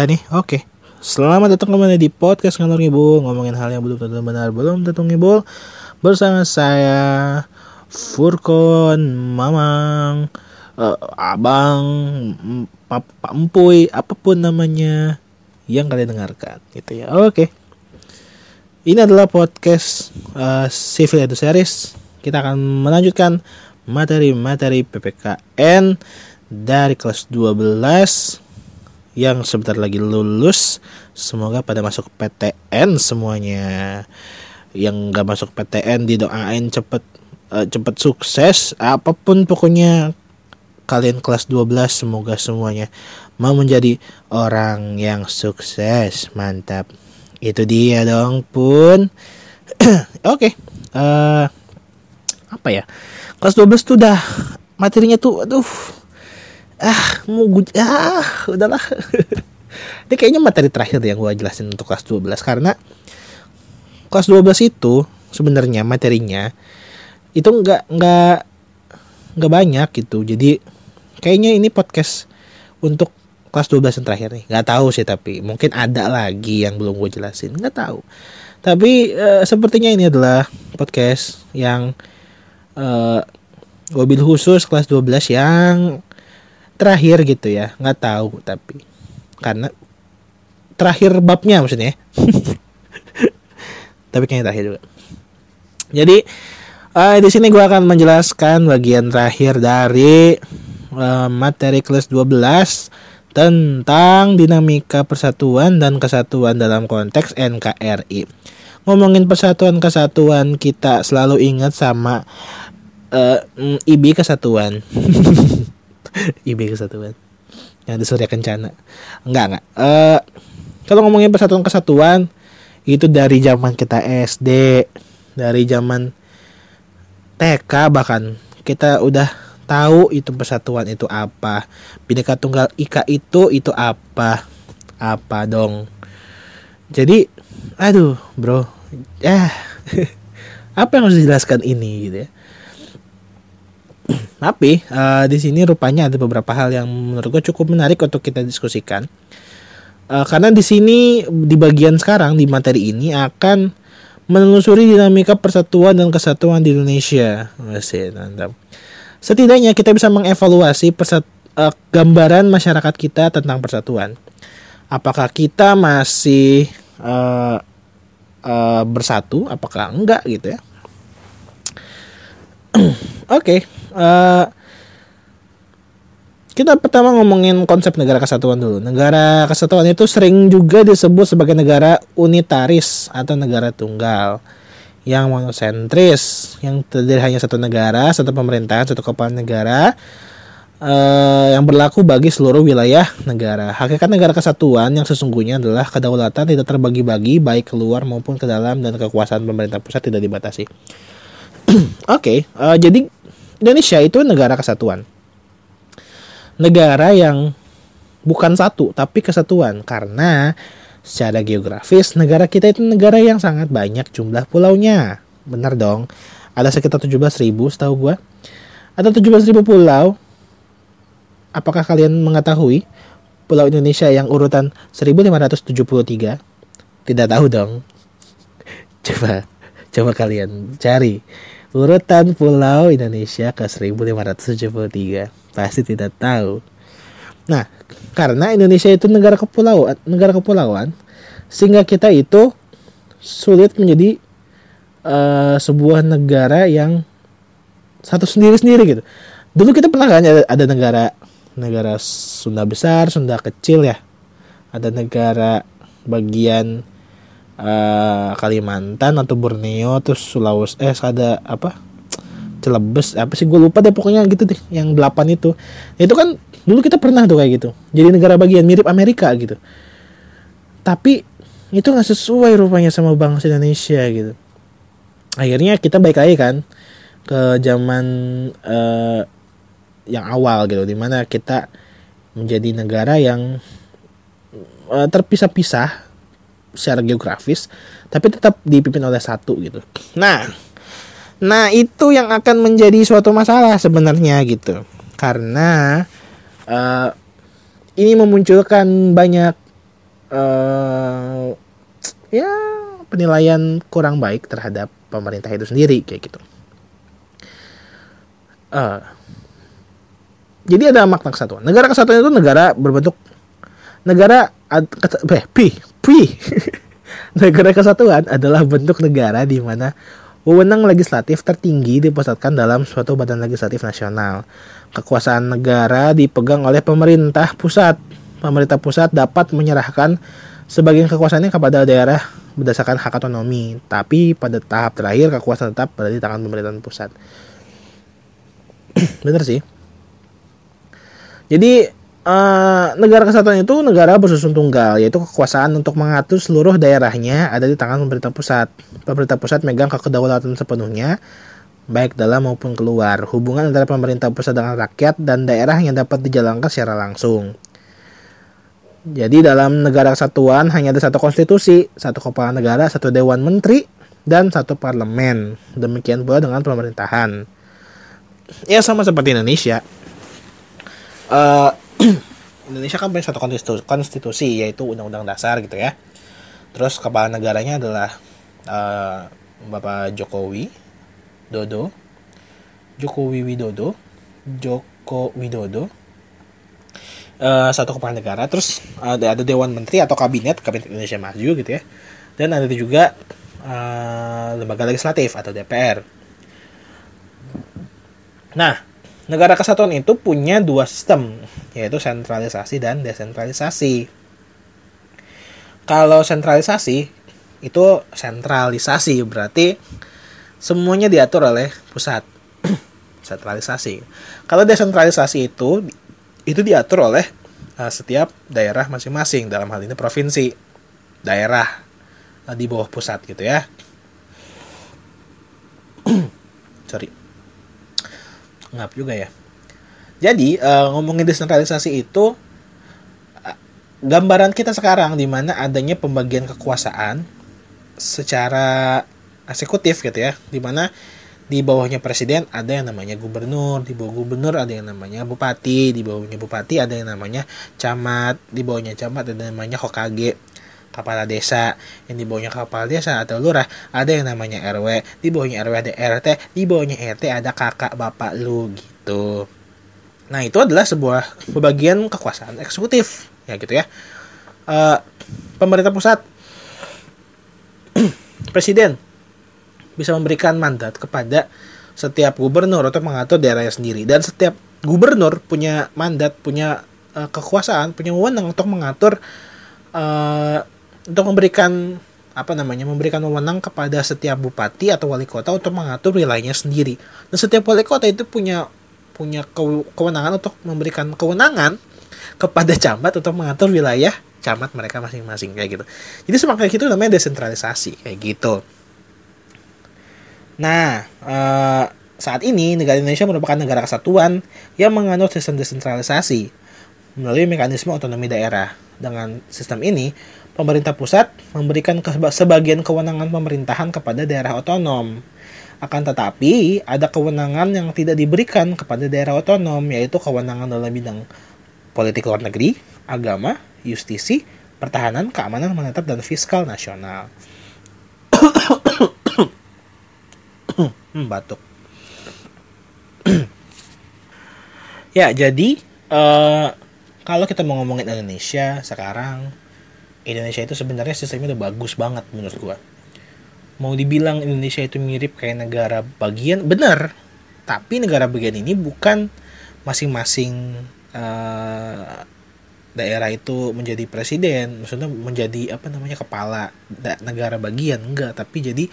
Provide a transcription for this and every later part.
Udah nih, oke. Selamat datang kembali di podcast ngalor ngibul ngomongin hal yang belum tentu benar belum tentu ngibul bersama saya Furkon Mamang eh, Abang Pak Empuy apa pun namanya yang kalian dengarkan gitu ya. Oke. Ini adalah podcast eh, Civil Edu Series. Kita akan melanjutkan materi-materi PPKN dari kelas 12 yang sebentar lagi lulus. Semoga pada masuk PTN semuanya. Yang nggak masuk PTN didoain cepet eh, cepet sukses apa pun pokoknya. Kalian kelas 12 semoga semuanya mau menjadi orang yang sukses. Mantap. Itu dia dong pun. Oke eh, apa ya? Kelas 12 tuh udah materinya tuh aduh ah mau gue ah udahlah. Ini kayaknya materi terakhir yang gue jelasin untuk kelas 12 karena kelas 12 itu sebenarnya materinya itu nggak nggak nggak banyak gitu. Jadi kayaknya ini podcast untuk kelas 12 yang terakhir nih. Nggak tahu sih tapi mungkin ada lagi yang belum gue jelasin. Nggak tahu. Tapi eh, sepertinya ini adalah podcast yang eh, mobil khusus kelas 12 yang terakhir gitu ya. Nggak tahu tapi karena terakhir babnya maksudnya tapi kayaknya terakhir juga. Jadi eh, di sini gua akan menjelaskan bagian terakhir dari eh, materi kelas 12 tentang dinamika persatuan dan kesatuan dalam konteks NKRI ngomongin persatuan kesatuan kita selalu ingat sama eh, mm, IB kesatuan IB kesatuan yang di Surya Kencana. Enggak enggak. Eh kalau ngomongin persatuan kesatuan itu dari zaman kita SD dari zaman TK bahkan kita udah tahu itu persatuan itu apa. Bhinneka Tunggal Ika itu itu apa. Apa dong? Jadi aduh bro. Ya apa yang harus dijelaskan ini gitu ya tapi eh, di sini rupanya ada beberapa hal yang menurut gue cukup menarik untuk kita diskusikan. Eh, karena di sini di bagian sekarang di materi ini akan menelusuri dinamika persatuan dan kesatuan di Indonesia. Masih mantap. Setidaknya kita bisa mengevaluasi persat, eh, gambaran masyarakat kita tentang persatuan. Apakah kita masih eh, eh, bersatu? Apakah enggak gitu ya? Oke, eh, kita pertama ngomongin konsep negara kesatuan dulu. Negara kesatuan itu sering juga disebut sebagai negara unitaris atau negara tunggal yang monosentris, yang terdiri hanya satu negara, satu pemerintahan, satu kepala negara eh, yang berlaku bagi seluruh wilayah negara. Hakikat negara kesatuan yang sesungguhnya adalah kedaulatan tidak terbagi-bagi baik keluar maupun ke dalam dan kekuasaan pemerintah pusat tidak dibatasi. Oke, eh, jadi Indonesia itu negara kesatuan. Negara yang bukan satu tapi kesatuan karena secara geografis negara kita itu negara yang sangat banyak jumlah pulaunya. Benar dong. Ada sekitar 17.000 setahu gua. Ada 17.000 pulau. Apakah kalian mengetahui pulau Indonesia yang urutan 1573? Tidak tahu dong. Coba coba kalian cari urutan pulau Indonesia ke 1573 pasti tidak tahu. Nah karena Indonesia itu negara kepulauan negara kepulauan sehingga kita itu sulit menjadi eh, sebuah negara yang satu sendiri sendiri gitu. Dulu kita pernah kan ada, ada negara negara Sunda besar Sunda kecil ya. Ada negara bagian eh, Kalimantan atau Borneo terus Sulawesi eh ada apa? Celebes apa sih? Gue lupa deh pokoknya gitu deh yang delapan itu. Itu kan dulu kita pernah tuh kayak gitu jadi negara bagian mirip Amerika gitu. Tapi itu nggak sesuai rupanya sama bangsa Indonesia gitu. Akhirnya kita baik lagi kan ke zaman eh, yang awal gitu di mana kita menjadi negara yang eh, terpisah-pisah secara geografis tapi tetap dipimpin oleh satu gitu nah Nah, itu yang akan menjadi suatu masalah sebenarnya gitu. Karena uh, ini memunculkan banyak uh, ya penilaian kurang baik terhadap pemerintah itu sendiri kayak gitu. Uh, jadi ada makna kesatuan. Negara kesatuan itu negara berbentuk negara eh, pi pi negara kesatuan adalah bentuk negara di mana wewenang legislatif tertinggi dipusatkan dalam suatu badan legislatif nasional. Kekuasaan negara dipegang oleh pemerintah pusat. Pemerintah pusat dapat menyerahkan sebagian kekuasaannya kepada daerah berdasarkan hak otonomi, tapi pada tahap terakhir kekuasaan tetap berada di tangan pemerintahan pusat. Bener sih. Jadi Uh, negara kesatuan itu negara bersusun tunggal, yaitu kekuasaan untuk mengatur seluruh daerahnya ada di tangan pemerintah pusat. Pemerintah pusat megang kedaulatan sepenuhnya, baik dalam maupun keluar. Hubungan antara pemerintah pusat dengan rakyat dan daerah yang dapat dijalankan secara langsung. Jadi dalam negara kesatuan hanya ada satu konstitusi, satu kepala negara, satu dewan menteri, dan satu parlemen. Demikian pula dengan pemerintahan. Ya sama seperti Indonesia. Uh, Indonesia kan punya satu konstitusi, konstitusi yaitu Undang-Undang Dasar gitu ya. Terus kepala negaranya adalah uh, Bapak Jokowi Dodo, Jokowi Widodo, Joko Widodo. Uh, satu kepala negara, terus ada ada Dewan Menteri atau kabinet, kabinet Indonesia Maju gitu ya. Dan ada juga uh, lembaga legislatif atau DPR. Nah, negara kesatuan itu punya dua sistem, yaitu sentralisasi dan desentralisasi. Kalau sentralisasi itu sentralisasi berarti semuanya diatur oleh pusat. sentralisasi. Kalau desentralisasi itu itu diatur oleh uh, setiap daerah masing-masing dalam hal ini provinsi, daerah uh, di bawah pusat gitu ya. Sorry ngap juga ya. Jadi uh, ngomongin desentralisasi itu uh, gambaran kita sekarang di mana adanya pembagian kekuasaan secara eksekutif gitu ya. Di mana di bawahnya presiden ada yang namanya gubernur, di bawah gubernur ada yang namanya bupati, di bawahnya bupati ada yang namanya camat, di bawahnya camat ada yang namanya hokage, kepala desa, yang di bawahnya kepala desa atau lurah ada yang namanya RW, di bawahnya RW ada RT, di bawahnya RT ada kakak bapak lu gitu. Nah itu adalah sebuah pembagian kekuasaan eksekutif ya gitu ya. Uh, pemerintah pusat, presiden bisa memberikan mandat kepada setiap gubernur untuk mengatur daerahnya sendiri dan setiap gubernur punya mandat, punya uh, kekuasaan, punya wewenang untuk mengatur uh, untuk memberikan apa namanya memberikan wewenang kepada setiap bupati atau wali kota untuk mengatur wilayahnya sendiri dan setiap wali kota itu punya punya kewenangan untuk memberikan kewenangan kepada camat untuk mengatur wilayah camat mereka masing-masing kayak gitu. Jadi semakin itu namanya desentralisasi kayak gitu. Nah, eh, saat ini negara Indonesia merupakan negara kesatuan yang menganut sistem desentralisasi melalui mekanisme otonomi daerah. Dengan sistem ini, pemerintah pusat memberikan sebagian kewenangan pemerintahan kepada daerah otonom akan tetapi, ada kewenangan yang tidak diberikan kepada daerah otonom, yaitu kewenangan dalam bidang politik luar negeri, agama, justisi, pertahanan, keamanan menetap, dan fiskal nasional. hmm, batuk. ya, jadi uh, kalau kita mau ngomongin Indonesia sekarang, Indonesia itu sebenarnya sistemnya udah bagus banget menurut gua. Mau dibilang Indonesia itu mirip kayak negara bagian benar tapi negara bagian ini bukan masing-masing uh, daerah itu menjadi presiden maksudnya menjadi apa namanya kepala negara bagian enggak. Tapi jadi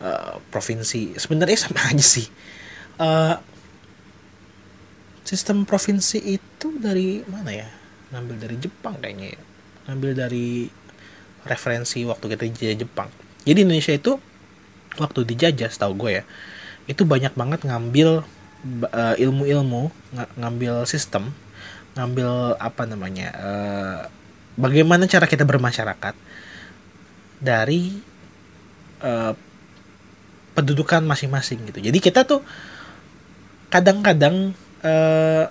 uh, provinsi. Sebenarnya sama aja sih. Uh, sistem provinsi itu dari mana ya? Ngambil dari Jepang kayaknya ya ngambil dari referensi waktu kita di Jepang. Jadi Indonesia itu waktu dijajah setahu gue ya itu banyak banget ngambil uh, ilmu-ilmu ng ngambil sistem ngambil apa namanya uh, bagaimana cara kita bermasyarakat dari uh, pendudukan masing-masing gitu. Jadi kita tuh kadang-kadang uh,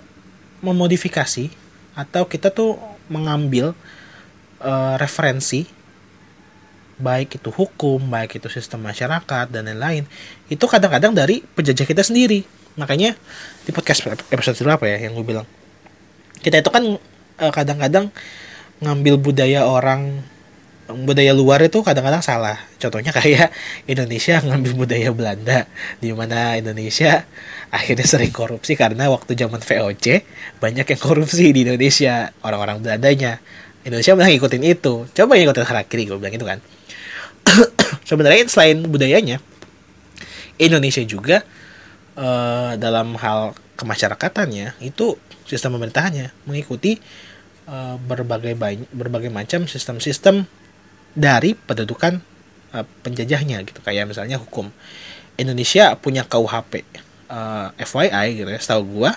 memodifikasi atau kita tuh mengambil uh, referensi baik itu hukum, baik itu sistem masyarakat dan lain-lain, itu kadang-kadang dari penjajah kita sendiri. Makanya di podcast episode berapa ya yang gue bilang, kita itu kan uh, kadang-kadang ngambil budaya orang budaya luar itu kadang-kadang salah. Contohnya kayak Indonesia ngambil budaya Belanda, di mana Indonesia akhirnya sering korupsi karena waktu zaman VOC banyak yang korupsi di Indonesia orang-orang Belandanya. Indonesia malah ngikutin itu. Coba ngikutin harakiri gue bilang itu kan. Sebenarnya selain budayanya Indonesia juga uh, dalam hal kemasyarakatannya itu sistem pemerintahannya mengikuti uh, berbagai berbagai macam sistem-sistem dari pendudukan uh, penjajahnya gitu. Kayak misalnya hukum. Indonesia punya KUHP uh, FYI gitu ya. Setahu gua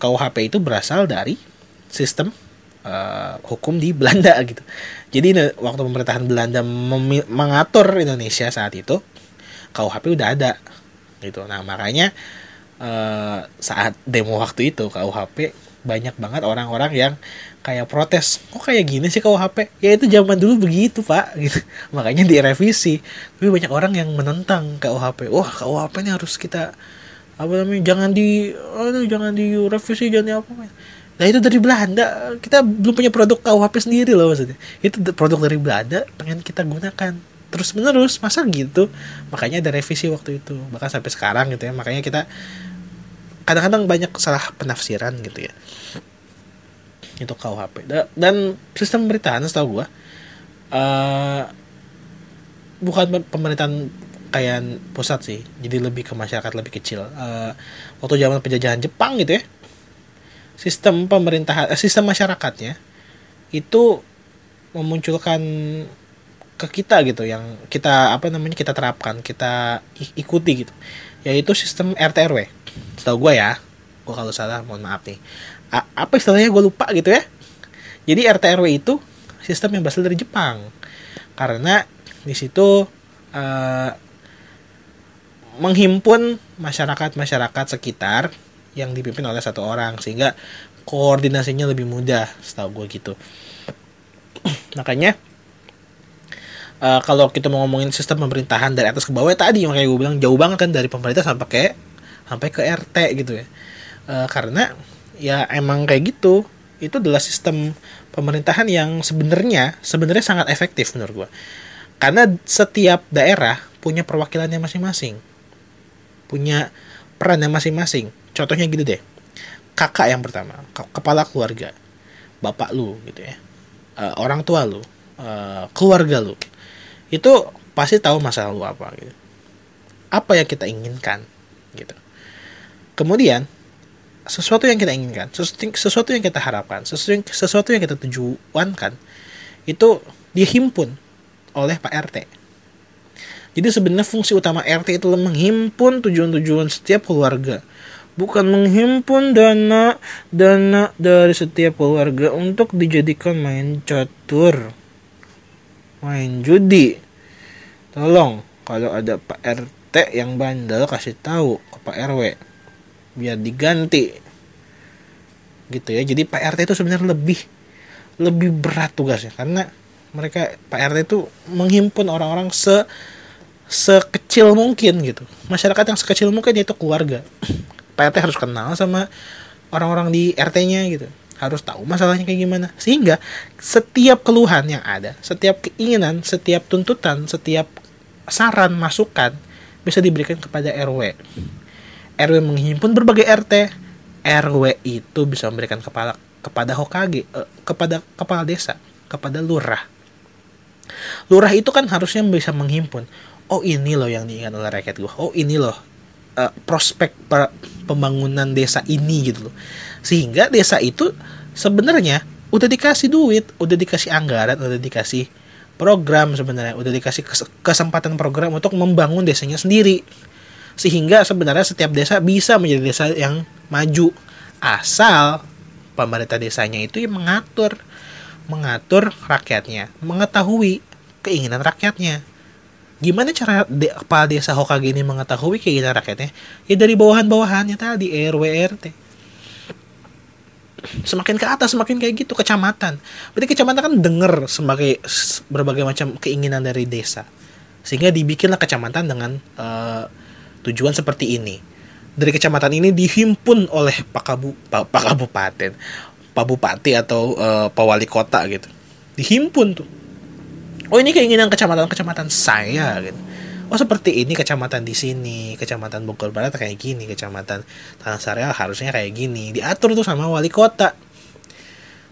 KUHP itu berasal dari sistem uh, hukum di Belanda gitu. Jadi waktu pemerintahan Belanda mengatur Indonesia saat itu KUHP udah ada gitu. Nah makanya uh, saat demo waktu itu KUHP banyak banget orang-orang yang kayak protes kok kayak gini sih KUHP ya itu zaman dulu begitu pak gitu. Makanya direvisi. Tapi banyak orang yang menentang KUHP wah KUHP ini harus kita apa namanya jangan di oh, jangan direvisi jangan apa Nah itu dari Belanda kita belum punya produk KUHP sendiri loh maksudnya. Itu produk dari Belanda pengen kita gunakan terus menerus masa gitu. Makanya ada revisi waktu itu bahkan sampai sekarang gitu ya. Makanya kita kadang-kadang banyak salah penafsiran gitu ya. Itu KUHP dan sistem pemerintahan setahu gua uh, bukan pemerintahan kayak pusat sih jadi lebih ke masyarakat lebih kecil uh, waktu zaman penjajahan Jepang gitu ya sistem pemerintahan eh, sistem masyarakatnya itu memunculkan ke kita gitu yang kita apa namanya kita terapkan kita ikuti gitu. Yaitu sistem RT RW setahu gue ya gue kalau salah mohon maaf nih. A apa istilahnya gue lupa gitu ya. Jadi RT RW itu sistem yang berasal dari Jepang. Karena di situ uh, menghimpun masyarakat masyarakat sekitar yang dipimpin oleh satu orang sehingga koordinasinya lebih mudah setahu gue gitu. Makanya uh, kalau kita mau ngomongin sistem pemerintahan dari atas ke bawah ya tadi makanya gue bilang jauh banget kan dari pemerintah sampai ke sampai ke RT gitu ya. Uh, karena ya emang kayak gitu itu adalah sistem pemerintahan yang sebenarnya sebenarnya sangat efektif menurut gue karena setiap daerah punya perwakilannya masing-masing punya perannya masing-masing contohnya gitu deh. Kakak yang pertama kepala keluarga. Bapak lu gitu ya. Uh, orang tua lu. Uh, keluarga lu. Itu pasti tahu masalah lu apa gitu. Apa yang kita inginkan gitu. Kemudian sesuatu yang kita inginkan sesuatu, sesuatu yang kita harapkan sesuatu yang, sesuatu yang kita tujuankan itu dihimpun oleh Pak RT jadi sebenarnya fungsi utama RT itu menghimpun tujuan-tujuan setiap keluarga bukan menghimpun dana dana dari setiap keluarga untuk dijadikan main catur main judi. Tolong kalau ada Pak RT yang bandel kasih tahu ke Pak RW biar diganti. Gitu ya jadi Pak RT itu sebenarnya lebih lebih berat tugasnya karena mereka Pak RT itu menghimpun orang-orang se sekecil mungkin gitu. Masyarakat yang sekecil mungkin itu keluarga PRT harus kenal sama orang-orang di RT-nya gitu. Harus tahu masalahnya kayak gimana. Sehingga setiap keluhan yang ada setiap keinginan setiap tuntutan setiap saran masukan bisa diberikan kepada RW RW menghimpun berbagai RT RW itu bisa memberikan kepala kepada Hokage eh, kepada kepala desa kepada lurah. Lurah itu kan harusnya bisa menghimpun. Oh ini loh yang diingat oleh rakyat gue oh ini loh uh, prospek pembangunan desa ini gitu loh. Sehingga desa itu sebenarnya udah dikasih duit udah dikasih anggaran udah dikasih program sebenarnya udah dikasih kesempatan program untuk membangun desanya sendiri. Sehingga sebenarnya setiap desa bisa menjadi desa yang maju asal pemerintah desanya itu yang mengatur mengatur rakyatnya mengetahui keinginan rakyatnya Gimana cara de kepala desa Hokage ini mengetahui keinginan rakyatnya? Ya dari bawahan-bawahannya tadi, RW, RT. semakin ke atas semakin kayak gitu kecamatan. Berarti kecamatan kan denger sebagai berbagai macam keinginan dari desa. Sehingga dibikinlah kecamatan dengan uh, tujuan seperti ini. Dari kecamatan ini dihimpun oleh pak kabu pak, pak kabupaten pak bupati atau uh, pak wali kota gitu. Dihimpun tuh oh ini keinginan kecamatan kecamatan saya gitu. Oh seperti ini kecamatan di sini kecamatan Bogor Barat kayak gini kecamatan Tanah Sarial harusnya kayak gini. Diatur tuh sama wali kota.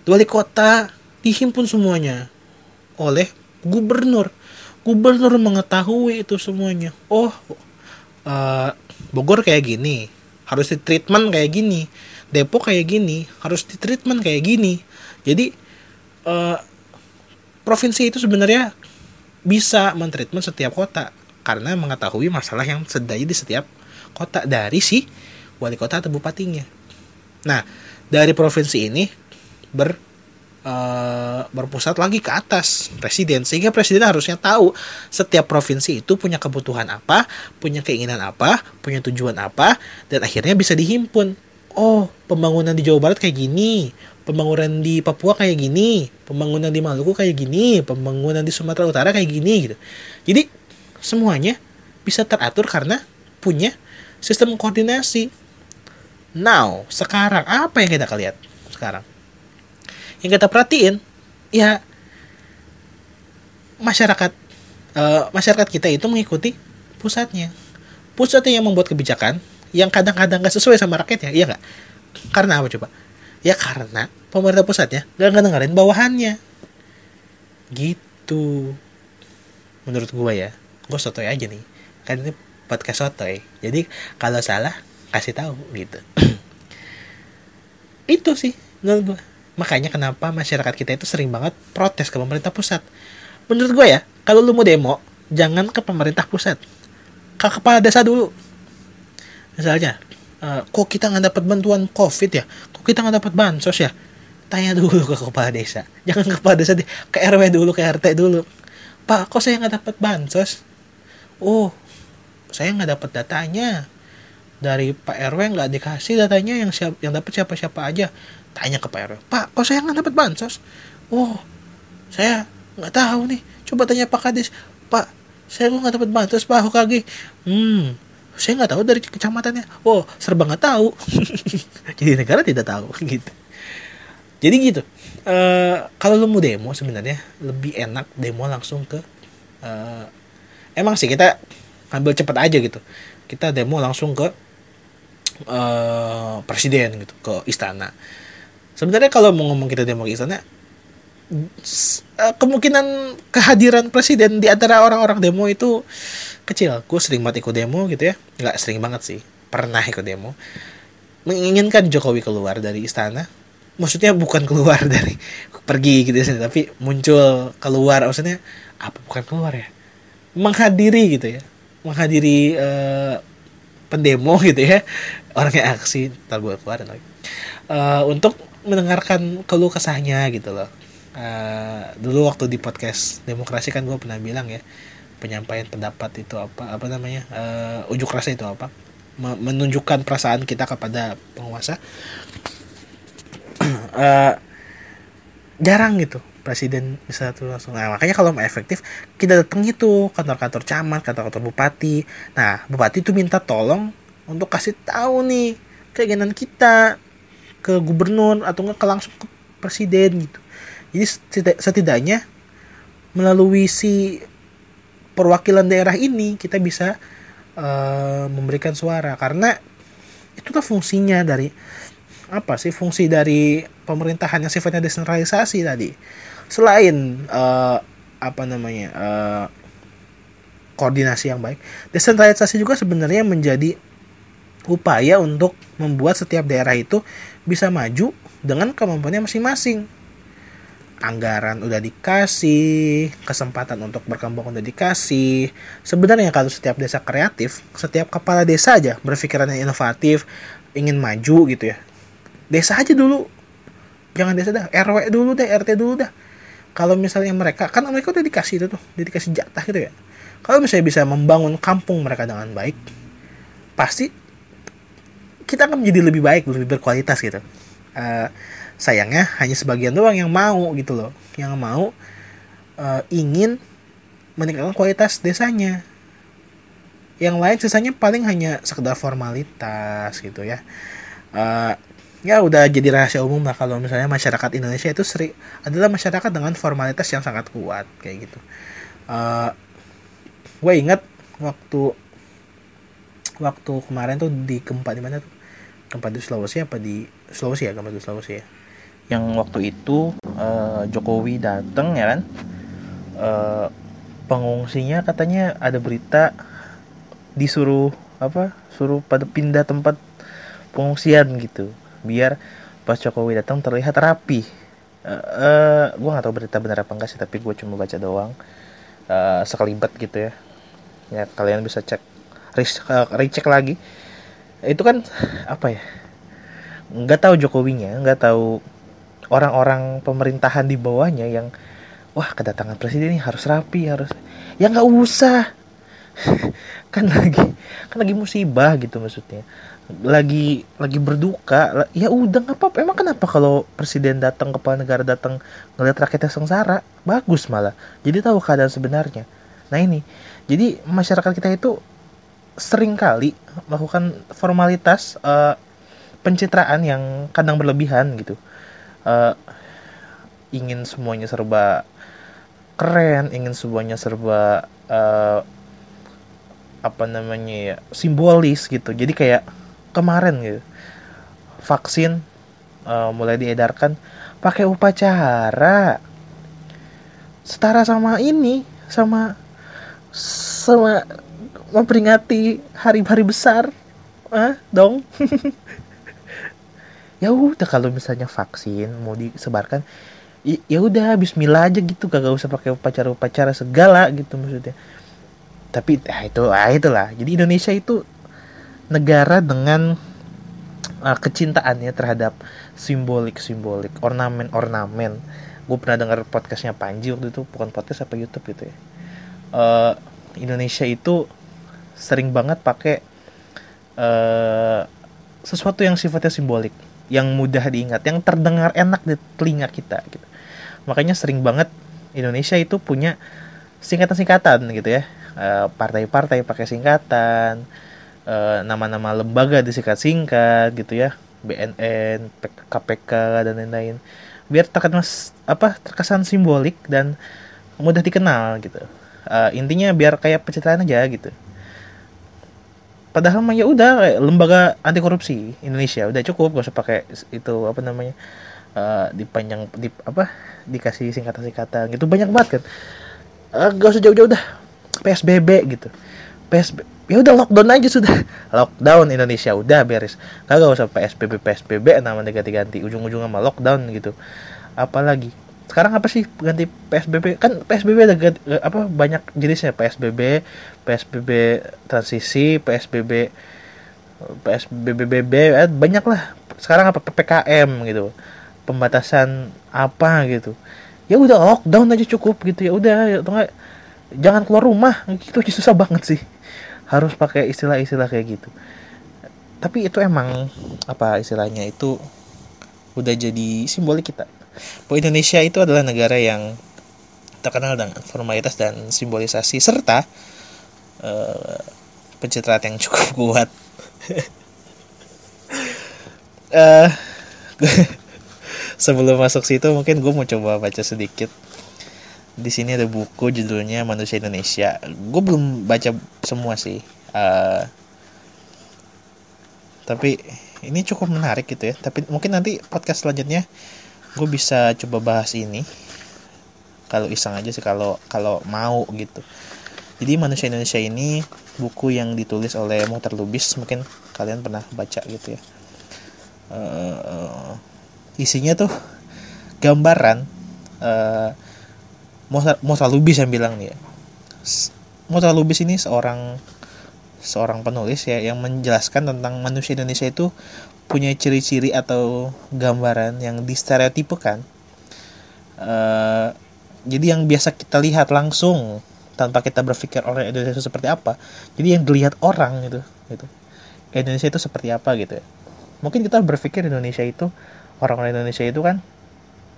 Wali kota dihimpun semuanya oleh gubernur. Gubernur mengetahui itu semuanya. Oh uh, Bogor kayak gini harus di treatment kayak gini. Depok kayak gini harus di treatment kayak gini. Jadi uh, provinsi itu sebenarnya bisa mentreatment setiap kota karena mengetahui masalah yang sedang di setiap kota dari si wali kota atau bupatinya. Nah, dari provinsi ini ber uh, berpusat lagi ke atas presiden sehingga presiden harusnya tahu setiap provinsi itu punya kebutuhan apa, punya keinginan apa, punya tujuan apa dan akhirnya bisa dihimpun. Oh, pembangunan di Jawa Barat kayak gini, pembangunan di Papua kayak gini, pembangunan di Maluku kayak gini, pembangunan di Sumatera Utara kayak gini gitu. Jadi semuanya bisa teratur karena punya sistem koordinasi. Now, sekarang apa yang kita lihat sekarang? Yang kita perhatiin, ya masyarakat uh, masyarakat kita itu mengikuti pusatnya. Pusatnya yang membuat kebijakan yang kadang-kadang gak sesuai sama rakyatnya, iya nggak? Karena apa coba? Ya karena pemerintah pusatnya gak ngedengerin bawahannya. Gitu. Menurut gua ya gue sotoy aja nih. Kan ini podcast sotoy. Jadi kalau salah kasih tahu gitu. Itu sih menurut gue makanya kenapa masyarakat kita itu sering banget protes ke pemerintah pusat. Menurut gue ya kalau lu mau demo jangan ke pemerintah pusat. Ke kepala desa dulu. Misalnya uh, kok kita nggak dapat bantuan covid ya kok kita nggak dapat bansos ya? Tanya dulu ke kepala desa. Jangan ke kepala desa ke rw dulu ke rt dulu. Pak kok saya nggak dapat bansos? Oh saya nggak dapat datanya. Dari Pak RW nggak dikasih datanya yang siap yang dapat siapa siapa aja. Tanya ke Pak RW Pak kok saya nggak dapat bansos? Oh saya nggak tahu nih. Coba tanya Pak Kades Pak saya kok nggak dapat bansos Pak HKG hmm saya nggak tahu dari kecamatannya. Oh serba nggak tahu. Jadi negara tidak tahu gitu. Jadi gitu. Uh, kalau lo mau demo sebenarnya lebih enak demo langsung ke uh, emang sih kita ambil cepet aja gitu. Kita demo langsung ke uh, presiden gitu ke istana. Sebenarnya kalau mau ngomong kita demo ke istana uh, kemungkinan kehadiran presiden di antara orang-orang demo itu kecil. Gue sering banget ikut demo gitu ya. Nggak sering banget sih. Pernah ikut demo. Menginginkan Jokowi keluar dari istana. Maksudnya bukan keluar dari pergi gitu ya tapi muncul keluar. Maksudnya apa bukan keluar ya? Menghadiri gitu ya. Menghadiri uh, pendemo gitu ya. Orang yang aksi ntar gue keluar uh, untuk mendengarkan keluh kesahnya gitu loh uh, dulu waktu di podcast demokrasi kan gue pernah bilang ya penyampaian pendapat itu apa apa namanya uh, ujuk rasa itu apa? Menunjukkan perasaan kita kepada penguasa. Uh, jarang gitu presiden bisa tuh langsung. Nah makanya kalau mau efektif kita datang itu kantor-kantor camat kantor-kantor bupati. Nah bupati itu minta tolong untuk kasih tahu nih keinginan kita ke gubernur atau enggak ke langsung ke presiden gitu jadi setidaknya melalui si perwakilan daerah ini kita bisa uh, memberikan suara. Karena itulah fungsinya dari apa sih fungsi dari pemerintahan yang sifatnya desentralisasi tadi. Selain uh, apa namanya uh, koordinasi yang baik desentralisasi juga sebenarnya menjadi upaya untuk membuat setiap daerah itu bisa maju dengan kemampuannya masing-masing anggaran udah dikasih, kesempatan untuk berkembang udah dikasih. Sebenarnya kalau setiap desa kreatif, setiap kepala desa aja berpikiran yang inovatif, ingin maju gitu ya. Desa aja dulu. Jangan desa dah, RW dulu deh, RT dulu dah kalau misalnya mereka kan mereka udah dikasih itu tuh udah dikasih jatah gitu ya kalau misalnya bisa membangun kampung mereka dengan baik pasti kita akan menjadi lebih baik lebih berkualitas gitu uh, sayangnya hanya sebagian doang yang mau gitu loh. Yang mau uh, ingin meningkatkan kualitas desanya. Yang lain sisanya paling hanya sekedar formalitas gitu ya. Uh, ya udah jadi rahasia umum lah kalau misalnya masyarakat Indonesia itu seri adalah masyarakat dengan formalitas yang sangat kuat kayak gitu. Uh, gue ingat waktu waktu kemarin tuh di gempa di mana tuh? Gempa di Sulawesi apa di Sulawesi ya? Gempa di Sulawesi ya yang waktu itu uh, Jokowi datang ya kan? Uh, pengungsinya katanya ada berita disuruh apa suruh pada pindah tempat pengungsian gitu. Biar pas Jokowi datang terlihat rapi. Uh, uh, gue nggak tahu berita benar apa enggak sih tapi gue cuma baca doang. Uh, sekelibat gitu ya. Ya kalian bisa cek recheck lagi. Itu kan apa ya? Nggak tahu Jokowinya nggak tahu orang-orang pemerintahan di bawahnya yang wah kedatangan presiden ini harus rapi harus ya nggak usah. Kan lagi kan lagi musibah gitu maksudnya. Lagi lagi berduka. Ya udah nggak apa-apa. Emang kenapa kalau presiden datang kepala negara datang ngeliat rakyatnya sengsara? Bagus malah. Jadi tahu keadaan sebenarnya. Nah ini. Jadi masyarakat kita itu sering kali melakukan formalitas uh, pencitraan yang kadang berlebihan gitu uh, ingin semuanya serba keren ingin semuanya serba uh, apa namanya ya simbolis gitu. Jadi kayak kemarin gitu vaksin uh, mulai diedarkan pakai upacara. Setara sama ini sama sama memperingati hari-hari besar. Ah dong ya udah kalau misalnya vaksin mau disebarkan ya udah Bismillah aja gitu kagak usah pakai upacara-upacara segala gitu maksudnya. Tapi ah, itu ah, itulah. Jadi Indonesia itu negara dengan uh, kecintaannya terhadap simbolik-simbolik ornamen-ornamen. Gue pernah dengar podcastnya Panji waktu itu bukan podcast apa YouTube gitu ya. Uh, Indonesia itu sering banget pakai uh, sesuatu yang sifatnya simbolik yang mudah diingat, yang terdengar enak di telinga kita gitu. Makanya sering banget Indonesia itu punya singkatan-singkatan gitu ya. Eh, partai-partai pakai singkatan, eh, nama-nama lembaga disingkat-singkat gitu ya. BNN, KPK dan lain-lain. Biar terkesan apa terkesan simbolik dan mudah dikenal gitu. Uh, intinya biar kayak pencitraan aja gitu padahal mah ya udah lembaga anti korupsi Indonesia udah cukup gak usah pakai itu apa namanya uh, dipanjang di apa dikasih singkatan-singkatan gitu banyak banget kan. Uh, gak usah jauh-jauh dah PSBB gitu. PSBB ya udah lockdown aja sudah. Lockdown Indonesia udah beres. Kagak usah PSBB PSBB nama ganti-ganti ujung-ujungnya mah lockdown gitu. Apalagi sekarang apa sih ganti PSBB kan PSBB ada ganti, apa banyak jenisnya. PSBB PSBB transisi PSBB PSBB eh, banyak lah sekarang apa? PPKM gitu. Pembatasan apa gitu. Ya udah lockdown aja cukup gitu. Ya udah ya, jangan keluar rumah. Gitu susah banget sih. Harus pakai istilah-istilah kayak gitu. Tapi itu emang apa istilahnya itu udah jadi simbolik kita bahwa Indonesia itu adalah negara yang terkenal dengan formalitas dan simbolisasi serta uh, pencitraan yang cukup kuat. uh, sebelum masuk situ mungkin gue mau coba baca sedikit. Di sini ada buku judulnya Manusia Indonesia. Gue belum baca semua sih. Uh, tapi ini cukup menarik gitu ya. Tapi mungkin nanti podcast selanjutnya gue bisa coba bahas ini. Kalau iseng aja sih kalau kalau mau gitu. Jadi manusia Indonesia ini buku yang ditulis oleh Muhtar Lubis mungkin kalian pernah baca gitu ya. Uh, isinya tuh gambaran uh, Muhtar Lubis yang bilang nih ya. Muhtar Lubis ini seorang seorang penulis ya yang menjelaskan tentang manusia Indonesia itu punya ciri-ciri atau gambaran yang distereotipekan uh, jadi yang biasa kita lihat langsung tanpa kita berpikir orang Indonesia itu seperti apa? Jadi yang dilihat orang gitu gitu. Indonesia itu seperti apa gitu ya. Mungkin kita berpikir Indonesia itu orang-orang Indonesia itu kan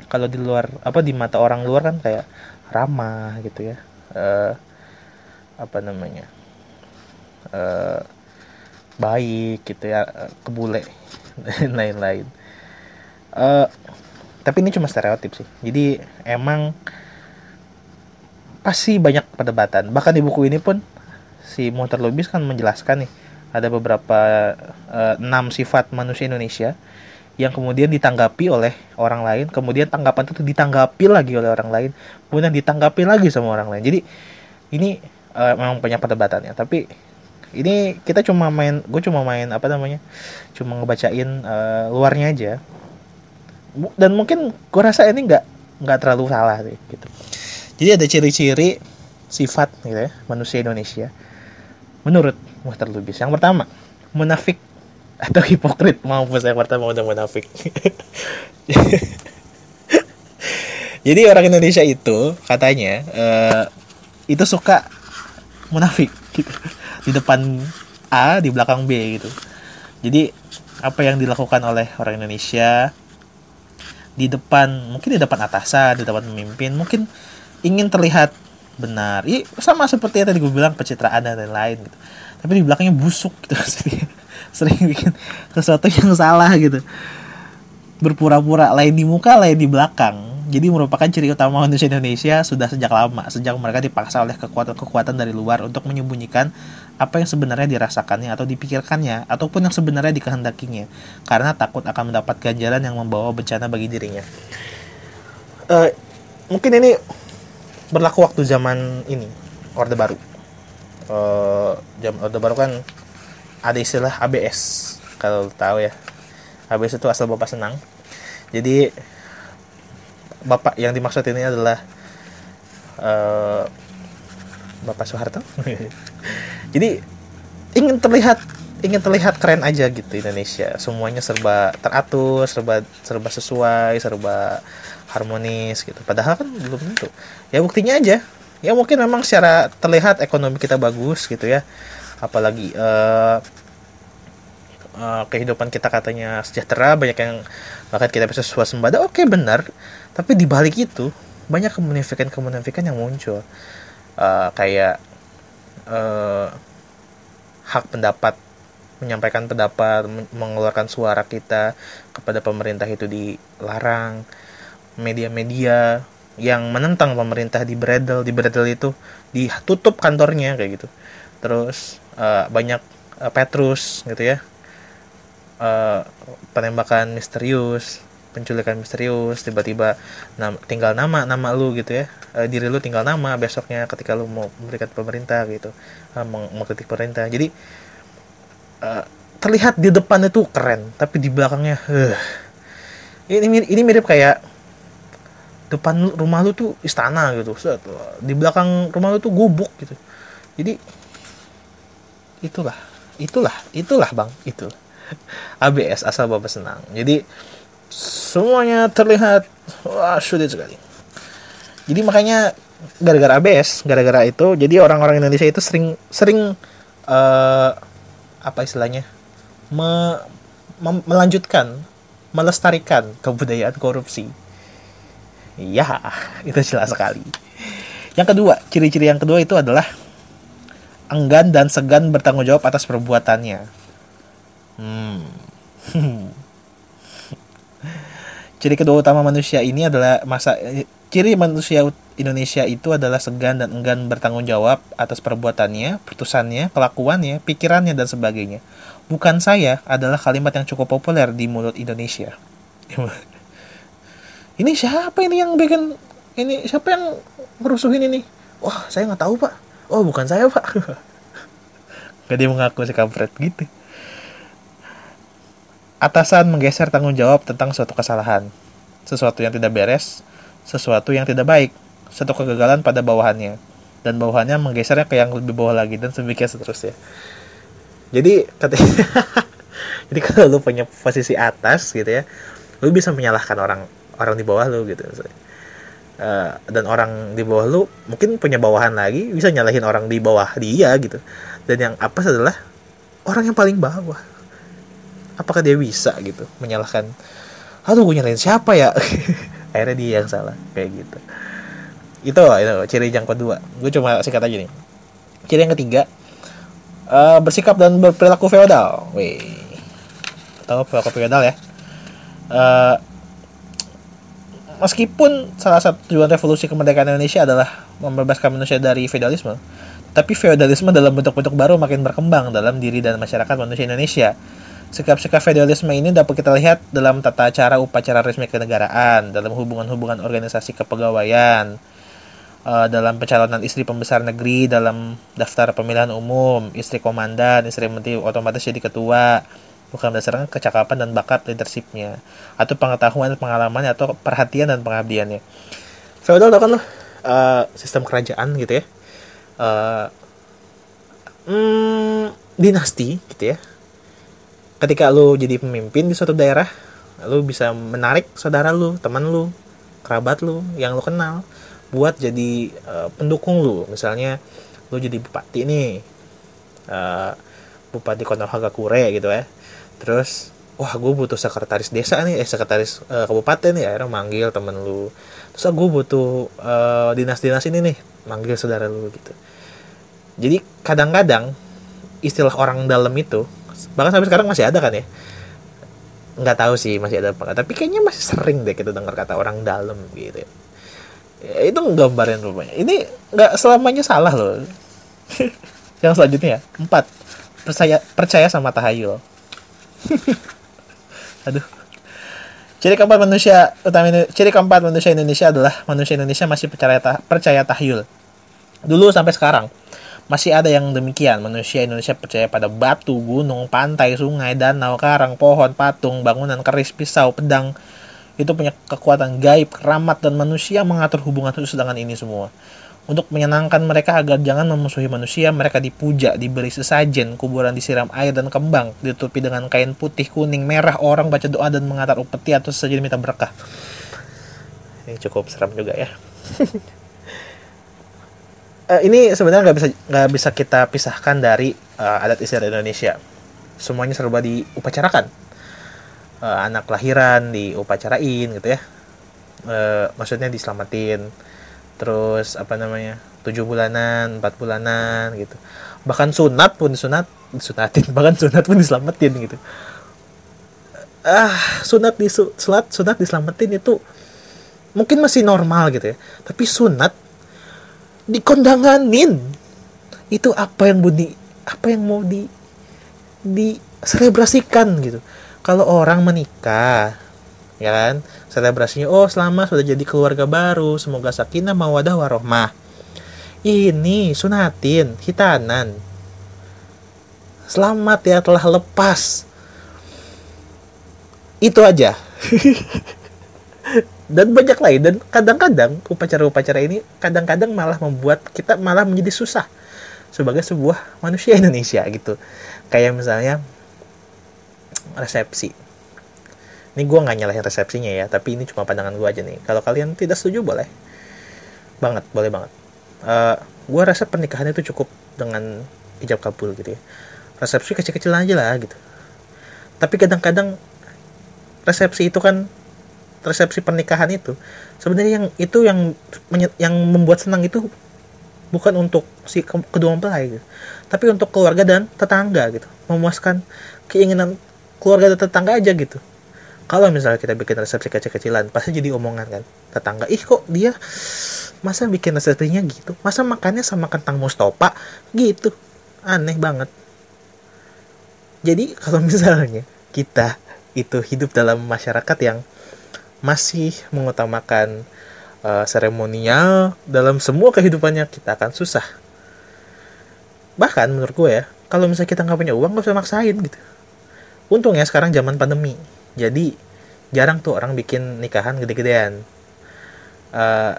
kalau di luar apa di mata orang luar kan kayak ramah gitu ya. Uh, apa namanya? Uh, baik gitu ya kebule dan lain-lain. Uh, tapi ini cuma stereotip sih. Jadi emang pasti banyak perdebatan. Bahkan di buku ini pun si Monter Lubis kan menjelaskan nih ada beberapa uh, enam sifat manusia Indonesia yang kemudian ditanggapi oleh orang lain, kemudian tanggapan itu ditanggapi lagi oleh orang lain, kemudian ditanggapi lagi sama orang lain. Jadi ini uh, memang banyak perdebatannya. Tapi ini kita cuma main, gue cuma main apa namanya, cuma ngebacain uh, luarnya aja. Dan mungkin gue rasa ini nggak nggak terlalu salah sih gitu. Jadi ada ciri-ciri sifat gitu ya manusia Indonesia menurut Muhtar Lubis. Yang pertama, munafik atau hipokrit mampus yang pertama udah munafik jadi orang Indonesia itu katanya uh, itu suka munafik gitu di depan A di belakang B gitu. Jadi apa yang dilakukan oleh orang Indonesia di depan mungkin di depan atasan di depan pemimpin mungkin ingin terlihat benar. Iya sama seperti yang tadi gue bilang pencitraan dan lain-lain gitu. Tapi di belakangnya busuk gitu. Sering bikin sesuatu yang salah gitu. Berpura-pura lain di muka lain di belakang jadi merupakan ciri utama manusia Indonesia sudah sejak lama sejak mereka dipaksa oleh kekuatan-kekuatan dari luar untuk menyembunyikan apa yang sebenarnya dirasakannya atau dipikirkannya ataupun yang sebenarnya dikehendakinya karena takut akan mendapat ganjaran yang membawa bencana bagi dirinya. Uh, mungkin ini berlaku waktu zaman ini Orde Baru. Uh, jam Orde Baru kan ada istilah ABS kalau tahu ya. ABS itu asal bapak senang. Jadi bapak yang dimaksud ini adalah uh, bapak Soeharto. Jadi ingin terlihat ingin terlihat keren aja gitu Indonesia. Semuanya serba teratur serba serba sesuai serba harmonis gitu. Padahal kan belum tentu. Ya buktinya aja. Ya mungkin memang secara terlihat ekonomi kita bagus gitu ya. Apalagi uh, uh, kehidupan kita katanya sejahtera banyak yang bahkan kita bisa swasembada oke okay, benar. Tapi di balik itu banyak kemunafikan kemunafikan yang muncul. Uh, kayak uh, hak pendapat menyampaikan pendapat mengeluarkan suara kita kepada pemerintah itu dilarang. Media-media yang menentang pemerintah di Bredel di Bredel itu ditutup kantornya kayak gitu. Terus uh, banyak uh, Petrus gitu ya uh, penembakan misterius penculikan misterius tiba-tiba nam tinggal nama nama lu gitu ya. Uh, diri lu tinggal nama besoknya ketika lu mau memberikan pemerintah gitu uh, meng mengkritik pemerintah. Jadi uh, terlihat di depan itu keren tapi di belakangnya uh, ini ini mirip kayak depan rumah lu tuh istana gitu. Di belakang rumah lu tuh gubuk gitu. Jadi itulah itulah itulah bang itu ABS asal bapak senang. Jadi semuanya terlihat wah sulit sekali. Jadi makanya gara-gara ABS gara-gara itu jadi orang-orang Indonesia itu sering sering uh, apa istilahnya me, me, melanjutkan melestarikan kebudayaan korupsi. Ya itu jelas sekali. Yang kedua ciri-ciri yang kedua itu adalah enggan dan segan bertanggung jawab atas perbuatannya. Hmm. ciri kedua utama manusia ini adalah masa ciri manusia Indonesia itu adalah segan dan enggan bertanggung jawab atas perbuatannya, putusannya, kelakuannya, pikirannya dan sebagainya. Bukan saya adalah kalimat yang cukup populer di mulut Indonesia. ini siapa ini yang bikin ini siapa yang merusuhin ini? Wah, saya nggak tahu pak oh bukan saya pak gak dia mengaku si kampret gitu atasan menggeser tanggung jawab tentang suatu kesalahan. Sesuatu yang tidak beres sesuatu yang tidak baik satu kegagalan pada bawahannya. Dan bawahannya menggesernya ke yang lebih bawah lagi dan sebagian seterusnya. Jadi katanya jadi kalau lu punya posisi atas gitu ya lu bisa menyalahkan orang orang di bawah lu gitu uh, dan orang di bawah lu mungkin punya bawahan lagi bisa nyalahin orang di bawah dia gitu. Dan yang apa adalah orang yang paling bawah apakah dia bisa gitu menyalahkan aduh gue nyalain siapa ya? Akhirnya dia yang salah kayak gitu. Itu itu ciri yang kedua. Gue cuma singkat aja nih. Ciri yang ketiga uh, bersikap dan berperilaku feodal. Wih. Tahu perilaku feodal ya? Uh, meskipun salah satu tujuan revolusi kemerdekaan Indonesia adalah membebaskan manusia dari feodalisme tapi feodalisme dalam bentuk-bentuk baru makin berkembang dalam diri dan masyarakat manusia Indonesia Sikap-sikap feodalisme ini dapat kita lihat dalam tata cara upacara resmi kenegaraan, dalam hubungan-hubungan organisasi kepegawaian, uh, dalam pencalonan istri pembesar negeri, dalam daftar pemilihan umum, istri komandan, istri menteri otomatis jadi ketua, bukan berdasarkan kecakapan dan bakat leadershipnya, atau pengetahuan, pengalaman, atau perhatian dan pengabdiannya. Feodal kan uh, sistem kerajaan gitu ya, uh, hmm, dinasti gitu ya, ketika lu jadi pemimpin di suatu daerah lu bisa menarik saudara lu teman lu kerabat lu yang lu kenal buat jadi uh, pendukung lu. Misalnya lu jadi bupati nih uh, bupati Konohagakure gitu ya. Terus wah gue butuh sekretaris desa nih eh sekretaris uh, kabupaten nih. Akhirnya manggil temen lu. Terus gue butuh uh, dinas-dinas ini nih manggil saudara lu gitu. Jadi kadang-kadang istilah orang dalam itu bahkan sampai sekarang masih ada kan ya? Nggak tahu sih masih ada apa tapi kayaknya masih sering deh kita dengar kata orang dalam gitu ya, ya itu gambarin rupanya. Ini nggak selamanya salah loh. Yang selanjutnya ya empat. Percaya percaya sama tahayul aduh. Ciri keempat manusia utama ciri keempat manusia Indonesia adalah manusia Indonesia masih percaya percaya tahayul dulu sampai sekarang masih ada yang demikian. Manusia Indonesia percaya pada batu, gunung, pantai, sungai, danau, karang, pohon, patung, bangunan, keris, pisau, pedang. Itu punya kekuatan gaib, keramat, dan manusia mengatur hubungan khusus dengan ini semua. Untuk menyenangkan mereka agar jangan memusuhi manusia, mereka dipuja, diberi sesajen, kuburan disiram air dan kembang, ditutupi dengan kain putih, kuning, merah, orang baca doa dan mengantar upeti atau sesajen minta berkah. Ini cukup seram juga ya. uh, ini sebenarnya nggak bisa nggak bisa kita pisahkan dari uh, adat istiadat Indonesia. Semuanya serba diupacarakan. Uh, anak lahiran diupacarain gitu ya. Uh, maksudnya diselamatin. Terus apa namanya? tujuh bulanan, empat bulanan gitu. Bahkan sunat pun disunat, disunatin, bahkan sunat pun diselamatin gitu. Ah, sunat di sunat sunat diselamatin itu mungkin masih normal gitu ya. Tapi sunat dikondanganin. Itu apa yang budi apa yang mau di diselebrasikan gitu. Kalau orang menikah ya kan? Selebrasinya oh selama sudah jadi keluarga baru semoga sakinah mawadah warohmah. Ini sunatin hitanan. Selamat ya telah lepas. Itu aja dan banyak lain dan kadang-kadang upacara-upacara ini kadang-kadang malah membuat kita malah menjadi susah sebagai sebuah manusia Indonesia gitu. Kayak misalnya resepsi. Ini gue nggak nyalahin resepsinya ya tapi ini cuma pandangan gue aja nih. Kalau kalian tidak setuju boleh. Banget boleh banget. Uh, eh, gue rasa pernikahan itu cukup dengan ijab kabul gitu ya. Resepsi kecil-kecil aja lah gitu. Tapi kadang-kadang resepsi itu kan resepsi pernikahan itu sebenarnya yang itu yang yang membuat senang itu bukan untuk si kedua mempelai gitu. tapi untuk keluarga dan tetangga gitu. Memuaskan keinginan keluarga dan tetangga aja gitu. Kalau misalnya kita bikin resepsi kecil-kecilan pasti jadi omongan kan. Tetangga ih kok dia masa bikin resepsinya gitu? Masa makannya sama kentang mustopa gitu. Aneh banget. Jadi kalau misalnya kita itu hidup dalam masyarakat yang masih mengutamakan uh, seremonial dalam semua kehidupannya kita akan susah. Bahkan menurut gue ya kalau misalnya kita nggak punya uang gak usah maksain gitu. Untung ya sekarang zaman pandemi jadi jarang tuh orang bikin nikahan gede-gedean. Uh,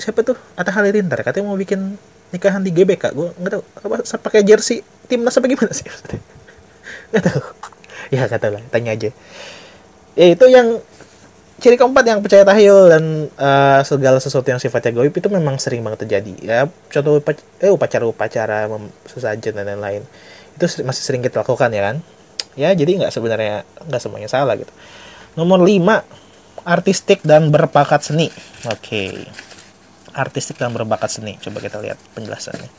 siapa tuh? Atta Halilintar katanya mau bikin nikahan di GBK. Gue nggak tahu apa pakai jersey timnas apa gimana sih? Nggak tahu. Ya kata lah tanya aja. Ya itu yang ciri keempat yang percaya tahayul dan uh, segala sesuatu yang sifatnya goib itu memang sering banget terjadi ya contoh eh, upacara-upacara sesajen dan lain-lain itu masih sering kita lakukan ya kan ya jadi nggak sebenarnya nggak semuanya salah gitu Nomor 5, artistik dan berbakat seni. Oke. Artistik dan berbakat seni. Coba kita lihat penjelasannya.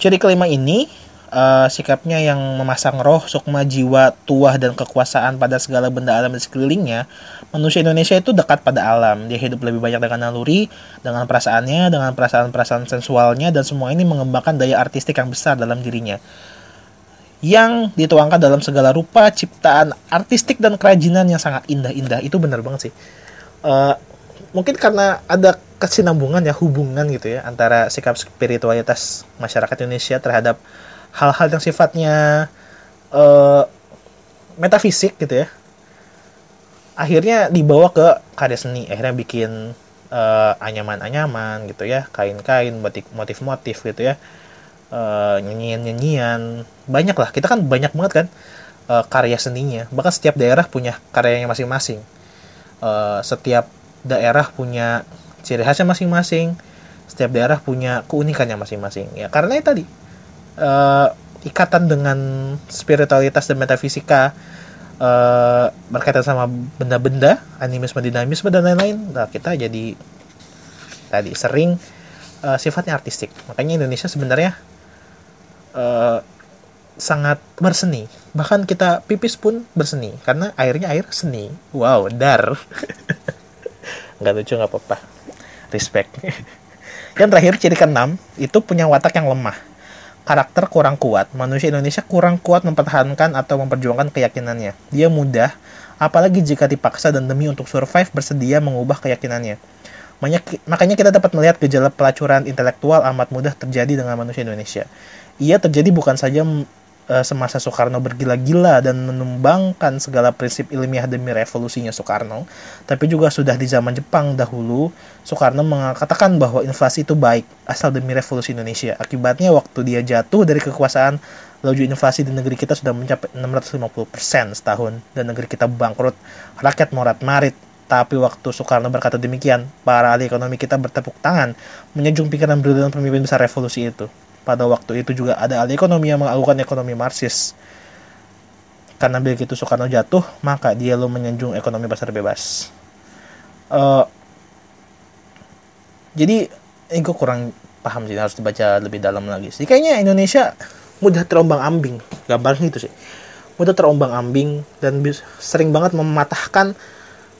Ciri kelima ini uh, sikapnya yang memasang roh, sukma jiwa, tuah dan kekuasaan pada segala benda alam di sekelilingnya. Manusia Indonesia itu dekat pada alam. Dia hidup lebih banyak dengan naluri, dengan perasaannya, dengan perasaan-perasaan sensualnya dan semua ini mengembangkan daya artistik yang besar dalam dirinya yang dituangkan dalam segala rupa ciptaan artistik dan kerajinan yang sangat indah-indah itu benar banget sih uh, mungkin karena ada kesinambungan ya hubungan gitu ya antara sikap spiritualitas masyarakat Indonesia terhadap hal-hal yang sifatnya uh, metafisik gitu ya akhirnya dibawa ke karya seni. Akhirnya bikin uh, anyaman-anyaman gitu ya kain-kain batik motif-motif gitu ya uh, nyanyian-nyanyian. Banyak lah kita kan banyak banget kan uh, karya seninya. Bahkan setiap daerah punya karyanya masing-masing. Uh, setiap daerah punya ciri khasnya masing-masing. Setiap daerah punya keunikannya masing-masing. Ya karena itu tadi uh, ikatan dengan spiritualitas dan metafisika uh, berkaitan sama benda-benda animisme dinamisme dan lain-lain nah kita jadi tadi sering uh, sifatnya artistik makanya Indonesia sebenarnya uh, sangat berseni. Bahkan kita pipis pun berseni karena airnya air seni. Wow, dar. nggak lucu nggak apa-apa. Respect. Yang terakhir ciri keenam itu punya watak yang lemah. Karakter kurang kuat. Manusia Indonesia kurang kuat mempertahankan atau memperjuangkan keyakinannya. Dia mudah, apalagi jika dipaksa dan demi untuk survive bersedia mengubah keyakinannya. Makanya kita dapat melihat gejala pelacuran intelektual amat mudah terjadi dengan manusia Indonesia ia terjadi bukan saja semasa Soekarno bergila-gila dan menumbangkan segala prinsip ilmiah demi revolusinya Soekarno, tapi juga sudah di zaman Jepang dahulu, Soekarno mengatakan bahwa inflasi itu baik asal demi revolusi Indonesia. Akibatnya waktu dia jatuh dari kekuasaan, laju inflasi di negeri kita sudah mencapai 650% setahun dan negeri kita bangkrut, rakyat morat-marit, tapi waktu Soekarno berkata demikian, para ahli ekonomi kita bertepuk tangan, menyejung pikiran dan pemimpin besar revolusi itu pada waktu itu juga ada ahli ekonomi yang mengagukan ekonomi Marxis. Karena begitu Soekarno jatuh, maka dia lo menyanjung ekonomi pasar bebas. Uh, jadi ini gue kurang paham sih harus dibaca lebih dalam lagi sih. Kayaknya Indonesia mudah terombang ambing, gambarnya itu sih. Mudah terombang ambing dan sering banget mematahkan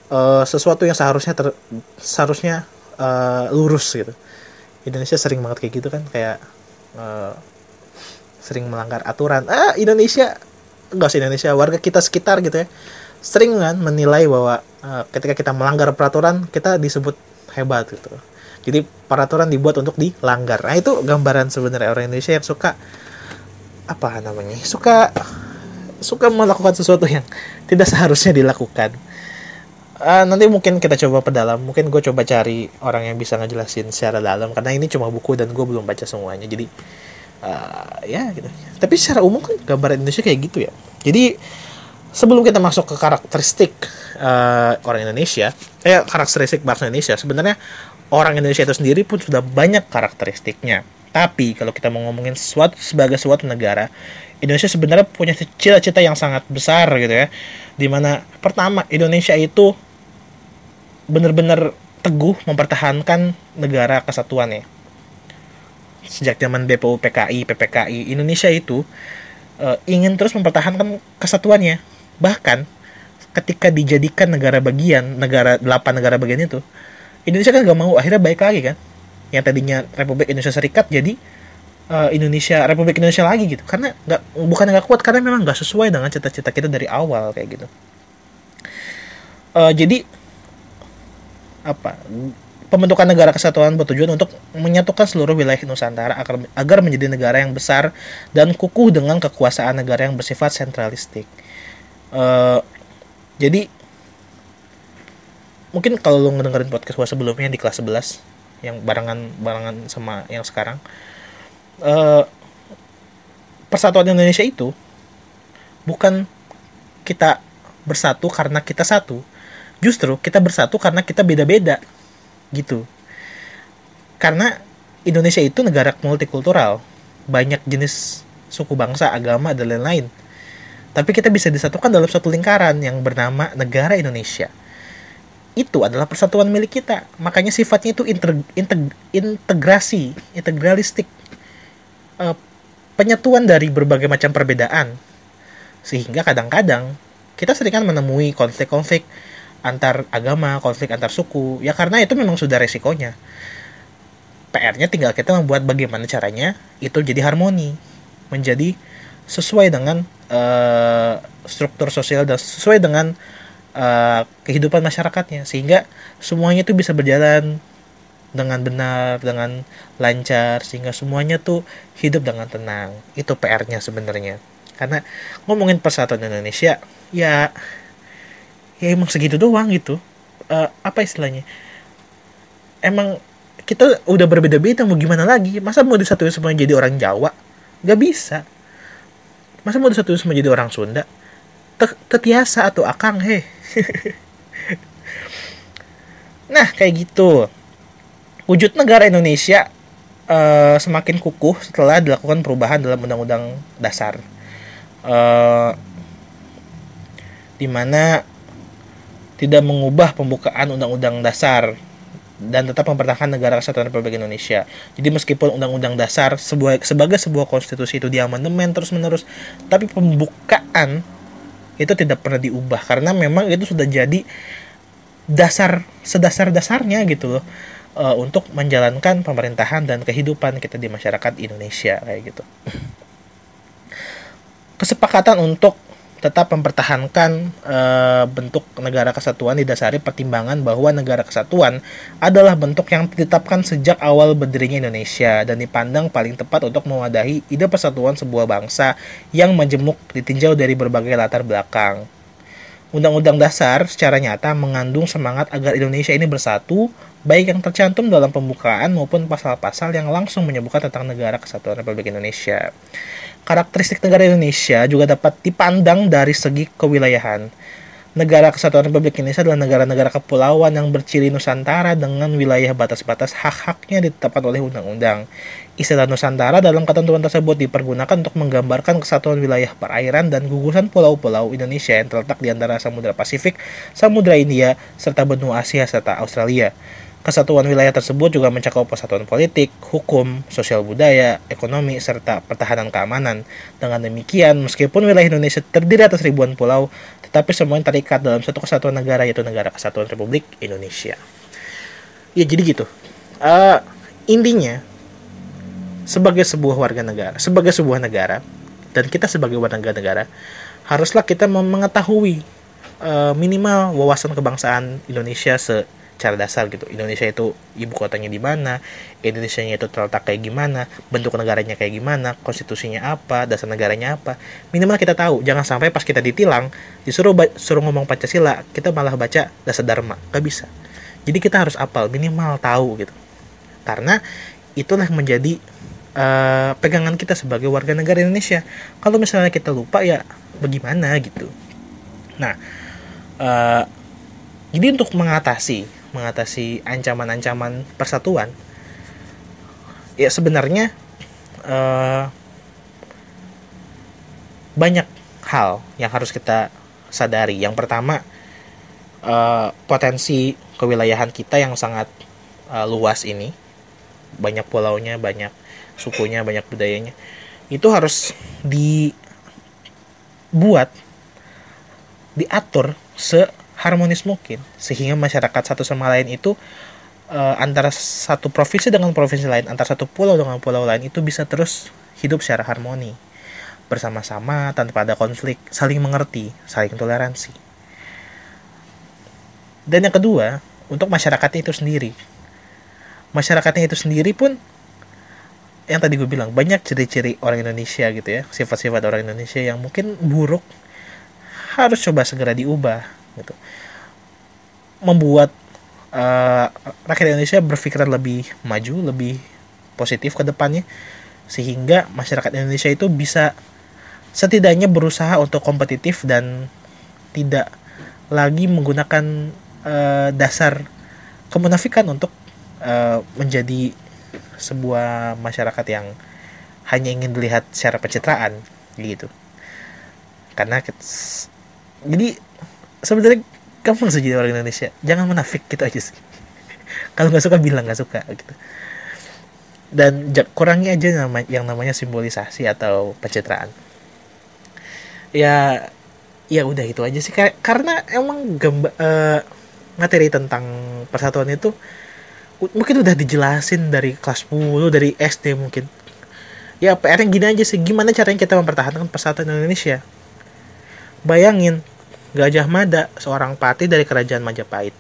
uh, sesuatu yang seharusnya ter, seharusnya uh, lurus gitu. Indonesia sering banget kayak gitu kan, kayak uh, sering melanggar aturan. Ah Indonesia enggak sih Indonesia warga kita sekitar gitu ya sering kan menilai bahwa uh, ketika kita melanggar peraturan kita disebut hebat gitu. Jadi peraturan dibuat untuk dilanggar. Nah itu gambaran sebenarnya orang Indonesia yang suka apa namanya suka suka melakukan sesuatu yang tidak seharusnya dilakukan uh, nanti mungkin kita coba perdalam. Mungkin gue coba cari orang yang bisa ngejelasin secara dalam. Karena ini cuma buku dan gue belum baca semuanya. Jadi uh, ya gitu. Tapi secara umum kan gambar Indonesia kayak gitu ya. Jadi sebelum kita masuk ke karakteristik uh, orang Indonesia eh karakteristik bangsa Indonesia sebenarnya orang Indonesia itu sendiri pun sudah banyak karakteristiknya. Tapi kalau kita mau ngomongin sesuatu sebagai suatu negara Indonesia sebenarnya punya cita-cita yang sangat besar gitu ya. Di mana pertama Indonesia itu benar-benar teguh mempertahankan negara kesatuannya. Sejak zaman BPU PKI, PPKI, Indonesia itu uh, ingin terus mempertahankan kesatuannya. Bahkan ketika dijadikan negara bagian, negara delapan negara bagian itu, Indonesia kan gak mau akhirnya baik lagi kan. Yang tadinya Republik Indonesia Serikat jadi uh, Indonesia Republik Indonesia lagi gitu. Karena nggak bukan nggak kuat karena memang nggak sesuai dengan cita-cita kita dari awal kayak gitu. Uh, jadi apa pembentukan negara kesatuan bertujuan untuk menyatukan seluruh wilayah Nusantara agar, agar menjadi negara yang besar dan kukuh dengan kekuasaan negara yang bersifat sentralistik. Uh, jadi mungkin kalau lo ngedengerin podcast gue sebelumnya di kelas 11 yang barengan barengan sama yang sekarang uh, persatuan Indonesia itu bukan kita bersatu karena kita satu justru kita bersatu karena kita beda-beda gitu. Karena Indonesia itu negara multikultural. Banyak jenis suku bangsa agama dan lain-lain. Tapi kita bisa disatukan dalam satu lingkaran yang bernama negara Indonesia. Itu adalah persatuan milik kita. Makanya sifatnya itu integ, integ, integrasi integralistik. Uh, penyatuan dari berbagai macam perbedaan. Sehingga kadang-kadang kita sering kan menemui konflik-konflik antar agama konflik antar suku. Ya karena itu memang sudah resikonya. PR-nya tinggal kita membuat bagaimana caranya itu jadi harmoni menjadi sesuai dengan uh, struktur sosial dan sesuai dengan uh, kehidupan masyarakatnya. Sehingga semuanya itu bisa berjalan dengan benar dengan lancar sehingga semuanya tuh hidup dengan tenang. Itu PR-nya sebenarnya. Karena ngomongin persatuan Indonesia ya ya emang segitu doang gitu. Uh, apa istilahnya? Emang kita udah berbeda-beda mau gimana lagi? Masa mau disatuin semua jadi orang Jawa? Gak bisa. Masa mau disatuin semua jadi orang Sunda? Tetiasa atau akang he? Nah kayak gitu. Wujud negara Indonesia uh, semakin kukuh setelah dilakukan perubahan dalam undang-undang dasar. Uh, di mana tidak mengubah pembukaan undang-undang dasar dan tetap mempertahankan negara kesatuan Republik Indonesia. Jadi meskipun undang-undang dasar sebuah, sebagai sebuah konstitusi itu diamandemen terus-menerus, tapi pembukaan itu tidak pernah diubah karena memang itu sudah jadi dasar sedasar-dasarnya gitu loh uh, untuk menjalankan pemerintahan dan kehidupan kita di masyarakat Indonesia kayak gitu. Kesepakatan untuk tetap mempertahankan e, bentuk negara kesatuan didasari pertimbangan bahwa negara kesatuan adalah bentuk yang ditetapkan sejak awal berdirinya Indonesia dan dipandang paling tepat untuk mewadahi ide persatuan sebuah bangsa yang majemuk ditinjau dari berbagai latar belakang. Undang-undang dasar secara nyata mengandung semangat agar Indonesia ini bersatu, baik yang tercantum dalam pembukaan maupun pasal-pasal yang langsung menyebutkan tentang negara kesatuan Republik Indonesia. Karakteristik negara Indonesia juga dapat dipandang dari segi kewilayahan. Negara Kesatuan Republik Indonesia adalah negara-negara kepulauan yang berciri Nusantara dengan wilayah batas-batas hak-haknya ditetapkan oleh undang-undang. Istilah Nusantara dalam ketentuan tersebut dipergunakan untuk menggambarkan kesatuan wilayah perairan dan gugusan pulau-pulau Indonesia yang terletak di antara Samudra Pasifik, Samudra India, serta benua Asia serta Australia. Kesatuan wilayah tersebut juga mencakup persatuan politik, hukum, sosial budaya, ekonomi, serta pertahanan keamanan. Dengan demikian, meskipun wilayah Indonesia terdiri atas ribuan pulau, tetapi semuanya terikat dalam satu kesatuan negara yaitu Negara Kesatuan Republik Indonesia. Ya jadi gitu. Uh, intinya, sebagai sebuah warga negara, sebagai sebuah negara, dan kita sebagai warga negara, haruslah kita mengetahui uh, minimal wawasan kebangsaan Indonesia se cara dasar gitu. Indonesia itu ibu kotanya di mana Indonesia itu terletak kayak gimana bentuk negaranya kayak gimana konstitusinya apa dasar negaranya apa. Minimal kita tahu jangan sampai pas kita ditilang disuruh suruh ngomong pancasila kita malah baca dasar dharma. Gak bisa. Jadi kita harus apal minimal tahu gitu. Karena itulah menjadi uh, pegangan kita sebagai warga negara Indonesia. Kalau misalnya kita lupa ya bagaimana gitu. Nah uh, jadi untuk mengatasi mengatasi ancaman-ancaman persatuan. Ya sebenarnya uh, banyak hal yang harus kita sadari. Yang pertama uh, potensi kewilayahan kita yang sangat uh, luas ini. Banyak pulaunya banyak sukunya banyak budayanya. Itu harus dibuat diatur se harmonis mungkin. Sehingga masyarakat satu sama lain itu uh, antara satu provinsi dengan provinsi lain antara satu pulau dengan pulau lain itu bisa terus hidup secara harmoni. Bersama-sama tanpa ada konflik saling mengerti saling toleransi. Dan yang kedua untuk masyarakatnya itu sendiri. Masyarakatnya itu sendiri pun yang tadi gue bilang banyak ciri-ciri orang Indonesia gitu ya sifat-sifat orang Indonesia yang mungkin buruk harus coba segera diubah gitu. Membuat uh, rakyat Indonesia berpikiran lebih maju lebih positif ke depannya sehingga masyarakat Indonesia itu bisa setidaknya berusaha untuk kompetitif dan tidak lagi menggunakan uh, dasar kemunafikan untuk uh, menjadi sebuah masyarakat yang hanya ingin dilihat secara pencitraan gitu. Karena jadi sebenarnya gampang sih jadi orang Indonesia. Jangan menafik gitu aja sih. Kalau nggak suka bilang nggak suka gitu. Dan kurangi aja yang namanya simbolisasi atau pencitraan. Ya ya udah itu aja sih. Karena emang gambar uh, materi tentang persatuan itu mungkin udah dijelasin dari kelas 10 dari SD mungkin. Ya PR gini aja sih. Gimana caranya kita mempertahankan persatuan Indonesia? Bayangin Gajah Mada seorang patih dari kerajaan Majapahit.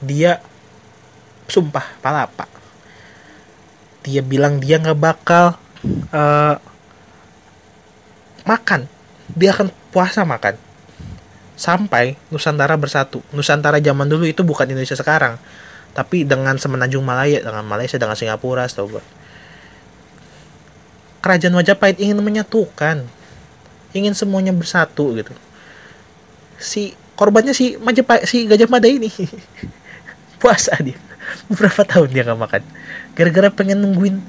Dia sumpah palapa. Dia bilang dia nggak bakal uh, makan. Dia akan puasa makan. Sampai Nusantara bersatu. Nusantara zaman dulu itu bukan Indonesia sekarang. Tapi dengan semenanjung Malaya dengan Malaysia dengan Singapura setahu gue kerajaan Majapahit ingin menyatukan. Ingin semuanya bersatu gitu si korbannya si Majapahit si Gajah Mada ini. Puasa dia. Beberapa tahun dia nggak makan? Gara-gara pengen nungguin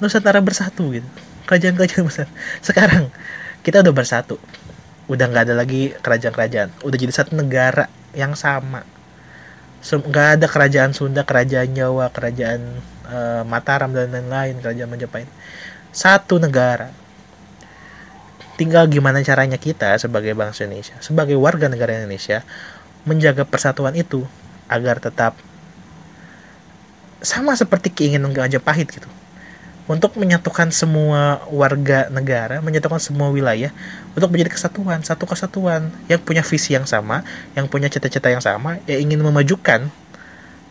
Nusantara bersatu gitu. Kerajaan-kerajaan besar. Sekarang kita udah bersatu. Udah nggak ada lagi kerajaan-kerajaan. Udah jadi satu negara yang sama. Nggak ada kerajaan Sunda kerajaan Jawa kerajaan uh, Mataram dan lain-lain kerajaan Majapahit satu negara tinggal gimana caranya kita sebagai bangsa Indonesia sebagai warga negara Indonesia menjaga persatuan itu agar tetap sama seperti keinginan Majapahit gitu untuk menyatukan semua warga negara, menyatukan semua wilayah untuk menjadi kesatuan, satu kesatuan yang punya visi yang sama, yang punya cita-cita yang sama, yang ingin memajukan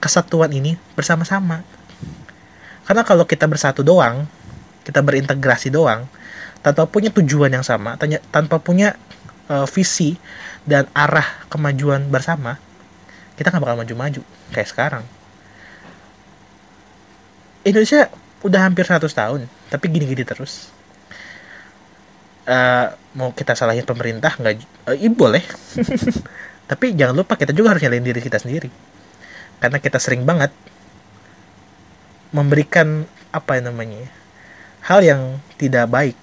kesatuan ini bersama-sama. Karena kalau kita bersatu doang, kita berintegrasi doang tanpa punya tujuan yang sama tanpa punya uh, visi dan arah kemajuan bersama kita nggak bakal maju-maju kayak sekarang. Indonesia udah hampir 100 tahun tapi gini-gini terus. Uh, mau kita salahin pemerintah nggak uh, iya boleh. Tapi jangan lupa kita juga harus nyalain diri kita sendiri. Karena kita sering banget memberikan apa namanya hal yang tidak baik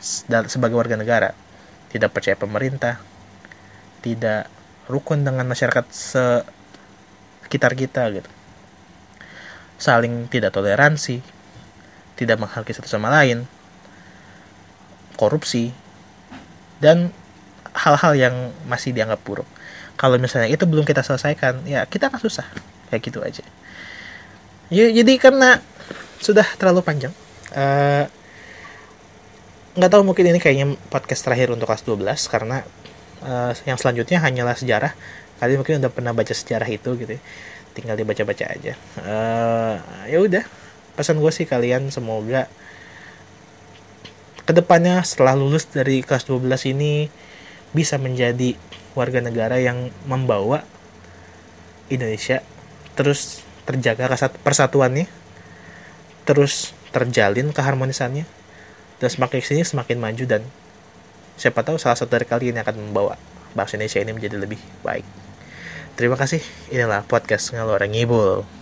sebagai warga negara. Tidak percaya pemerintah tidak rukun dengan masyarakat sekitar kita gitu. Saling tidak toleransi tidak menghargai satu sama lain korupsi dan hal-hal yang masih dianggap buruk. Kalau misalnya itu belum kita selesaikan ya kita akan susah. Kayak gitu aja. Ya, jadi karena sudah terlalu panjang Eh, nggak tahu mungkin ini kayaknya podcast terakhir untuk kelas 12 karena uh, yang selanjutnya hanyalah sejarah. Kalian mungkin udah pernah baca sejarah itu gitu ya. tinggal dibaca-baca aja. Uh, ya udah. Pesan gue sih kalian semoga ke depannya setelah lulus dari kelas 12 ini bisa menjadi warga negara yang membawa Indonesia terus terjaga persatuannya terus terjalin keharmonisannya dan semakin sini semakin maju dan siapa tahu salah satu dari kalian yang akan membawa bangsa Indonesia ini menjadi lebih baik. Terima kasih. Inilah podcast ngalor ngibul.